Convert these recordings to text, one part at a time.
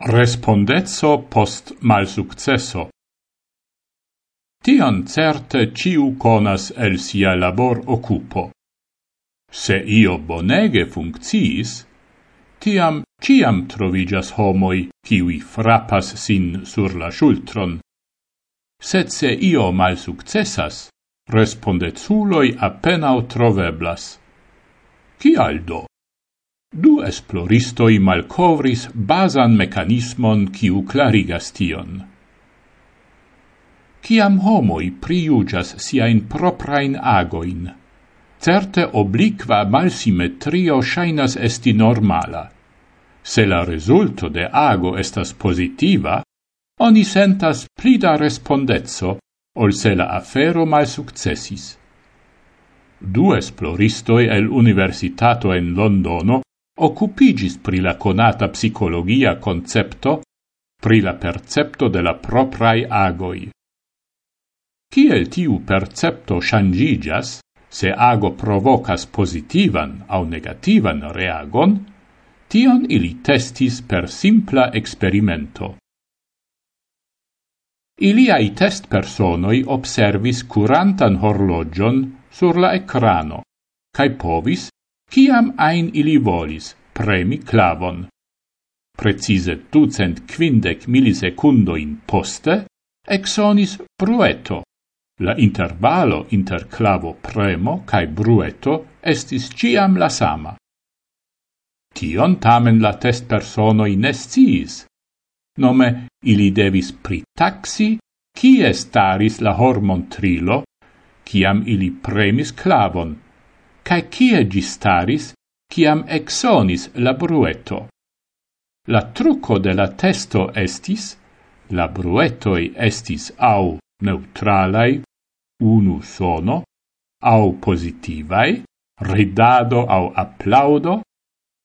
Respondezzo post mal successo. Tion certe ciu conas el sia labor occupo. Se io bonege funcciis, tiam ciam trovigas homoi kiwi frappas sin sur la schultron. Sed se io mal successas, respondezuloi appenao troveblas. Cial do? Du esploristoi malkovris basan mecanismon quiu clarigas tion. Kiam homoj prijuĝas siajn proprain agoin, certe obliqua malsimetrio shainas esti normala. Se la rezulto de ago estas positiva, oni sentas plida respondezzo ol se la afero mal successis. Du esploristoi el universitato en Londono occupigis pri la conata psicologia concepto pri la percepto de la proprai agoi. Ciel tiu percepto shangigas, se ago provocas positivan au negativan reagon, tion ili testis per simpla experimento. Iliai test personoi observis curantan horlogion sur la ecrano, cae povis, ciam ain ili volis, premi clavon. Precise ducent quindec milisekundoin poste, exonis brueto. La intervalo inter clavo premo cae brueto estis ciam la sama. Tion tamen la test personoi nesciis. Nome, ili devis pritaxi kie staris la hormontrilo, ciam ili premis clavon, cae cie gi staris ciam exonis la brueto. La truco de la testo estis, la bruetoi estis au neutralai, unu sono, au positivai, ridado au applaudo,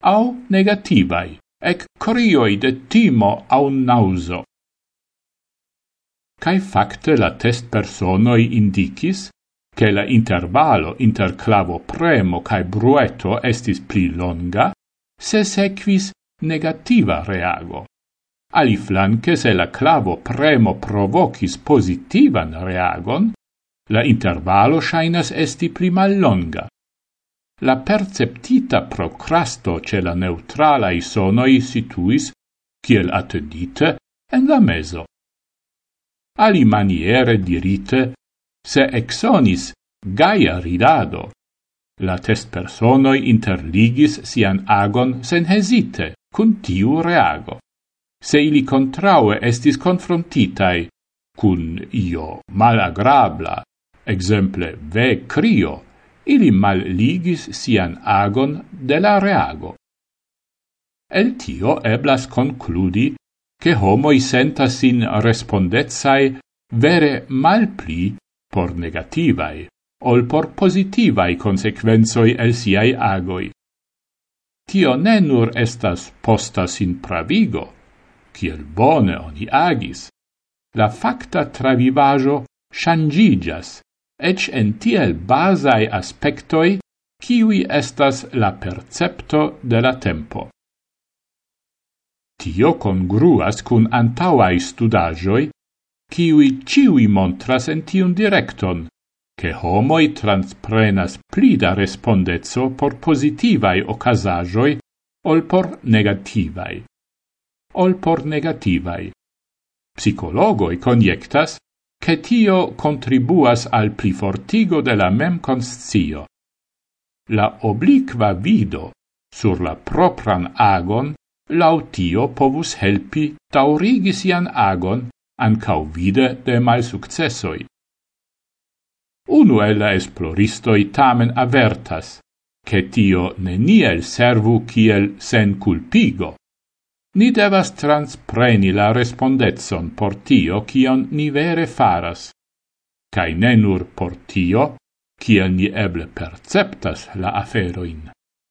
au negativai, ec crioi de timo au nauso. Cai facte la test personoi indicis che la intervalo inter clavo premo cae brueto estis pli longa, se sequis negativa reago. Ali flanque se la clavo premo provocis positivan reagon, la intervalo shainas esti pli mallonga. La perceptita procrasto ce la neutralae sonoi situis, kiel attendite, en la meso. Ali maniere dirite, se exonis gaia ridado. La test personoi interligis sian agon sen hesite, cun tiu reago. Se ili contraue estis confrontitai cun io malagrabla, exemple ve crio, ili mal ligis sian agon de la reago. El tio eblas concludi che homoi sentas in respondezai vere mal pli por negativai, ol por positivai consequenzoi el siai agoi. Tio ne nur estas posta sin pravigo, kiel bone oni agis, la facta travivajo shangigas, ec en tiel basai aspectoi, kiwi estas la percepto de la tempo. Tio congruas cun antauai studajoi kiwi ciui montras en tiun directon, che homoi transprenas plida respondezzo por positivai ocasajoi ol por negativai. Ol por negativai. Psicologoi conjectas che tio contribuas al plifortigo de la mem conscio. La obliqua vido sur la propran agon lautio povus helpi taurigi sian agon ancau vide de malsuccessoi. Unu el la esploristoi tamen avertas, che tio neniel servu kiel sen culpigo. Ni devas transpreni la respondetson por tio kion ni vere faras, cae ne nur por tio, kiel ni eble perceptas la aferoin.